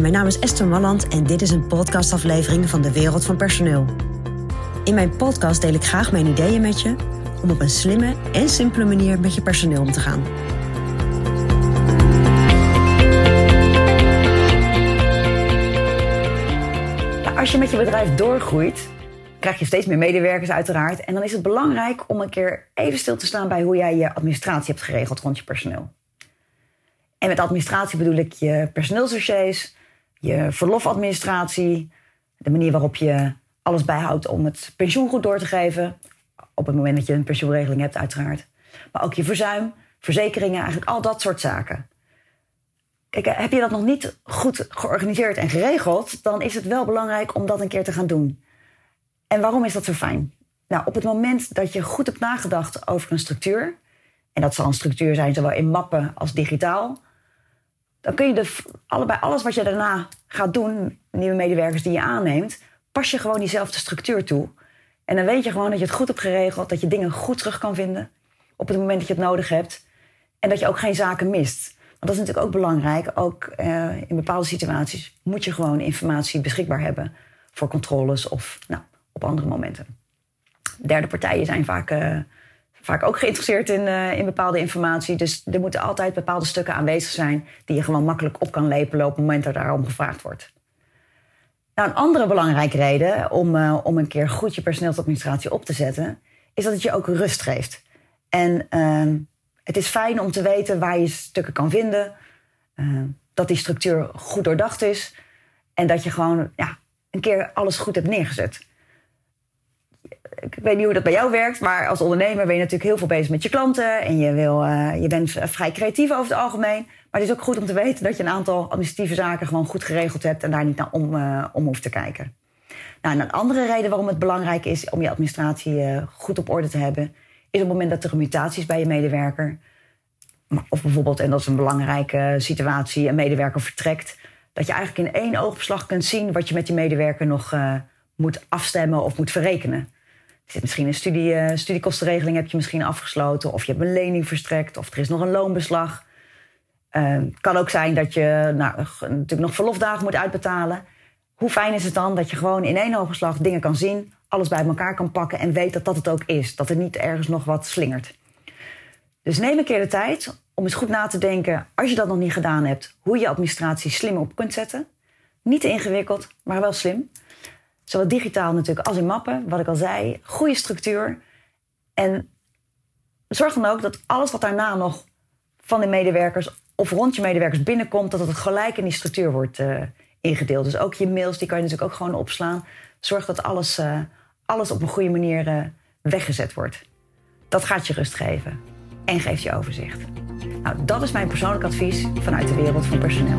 Mijn naam is Esther Malland en dit is een podcastaflevering van de Wereld van Personeel. In mijn podcast deel ik graag mijn ideeën met je om op een slimme en simpele manier met je personeel om te gaan. als je met je bedrijf doorgroeit, krijg je steeds meer medewerkers uiteraard. En dan is het belangrijk om een keer even stil te staan bij hoe jij je administratie hebt geregeld rond je personeel. En met administratie bedoel ik je personeelsdossiers, je verlofadministratie, de manier waarop je alles bijhoudt om het pensioen goed door te geven. Op het moment dat je een pensioenregeling hebt, uiteraard. Maar ook je verzuim, verzekeringen, eigenlijk al dat soort zaken. Kijk, heb je dat nog niet goed georganiseerd en geregeld, dan is het wel belangrijk om dat een keer te gaan doen. En waarom is dat zo fijn? Nou, op het moment dat je goed hebt nagedacht over een structuur, en dat zal een structuur zijn zowel in mappen als digitaal, dan kun je de, allebei alles wat je daarna gaat doen, nieuwe medewerkers die je aanneemt, pas je gewoon diezelfde structuur toe. En dan weet je gewoon dat je het goed hebt geregeld, dat je dingen goed terug kan vinden op het moment dat je het nodig hebt. En dat je ook geen zaken mist. Want dat is natuurlijk ook belangrijk. Ook uh, in bepaalde situaties moet je gewoon informatie beschikbaar hebben voor controles of nou, op andere momenten. Derde partijen zijn vaak, uh, vaak ook geïnteresseerd in, uh, in bepaalde informatie. Dus er moeten altijd bepaalde stukken aanwezig zijn die je gewoon makkelijk op kan lepelen op het moment dat daarom gevraagd wordt. Nou, een andere belangrijke reden om, uh, om een keer goed je personeelsadministratie op te zetten, is dat het je ook rust geeft. En uh, het is fijn om te weten waar je stukken kan vinden, uh, dat die structuur goed doordacht is en dat je gewoon ja, een keer alles goed hebt neergezet. Ik weet niet hoe dat bij jou werkt, maar als ondernemer ben je natuurlijk heel veel bezig met je klanten en je, wil, je bent vrij creatief over het algemeen. Maar het is ook goed om te weten dat je een aantal administratieve zaken gewoon goed geregeld hebt en daar niet naar om, uh, om hoeft te kijken. Nou, een andere reden waarom het belangrijk is om je administratie uh, goed op orde te hebben, is op het moment dat er mutaties bij je medewerker, of bijvoorbeeld, en dat is een belangrijke situatie, een medewerker vertrekt, dat je eigenlijk in één oogopslag kunt zien wat je met die medewerker nog moet afstemmen of moet verrekenen. Zit misschien een studie, studiekostenregeling heb je misschien afgesloten, of je hebt een lening verstrekt, of er is nog een loonbeslag. Het uh, kan ook zijn dat je nou, natuurlijk nog verlofdagen moet uitbetalen. Hoe fijn is het dan dat je gewoon in één oogopslag dingen kan zien, alles bij elkaar kan pakken en weet dat dat het ook is. Dat er niet ergens nog wat slingert. Dus neem een keer de tijd om eens goed na te denken, als je dat nog niet gedaan hebt, hoe je administratie slim op kunt zetten. Niet te ingewikkeld, maar wel slim. Zowel digitaal natuurlijk als in mappen, wat ik al zei. Goede structuur. En zorg dan ook dat alles wat daarna nog van de medewerkers of rond je medewerkers binnenkomt, dat het gelijk in die structuur wordt uh, ingedeeld. Dus ook je mails, die kan je natuurlijk ook gewoon opslaan. Zorg dat alles, uh, alles op een goede manier uh, weggezet wordt. Dat gaat je rust geven en geeft je overzicht. Nou, dat is mijn persoonlijk advies vanuit de wereld van personeel.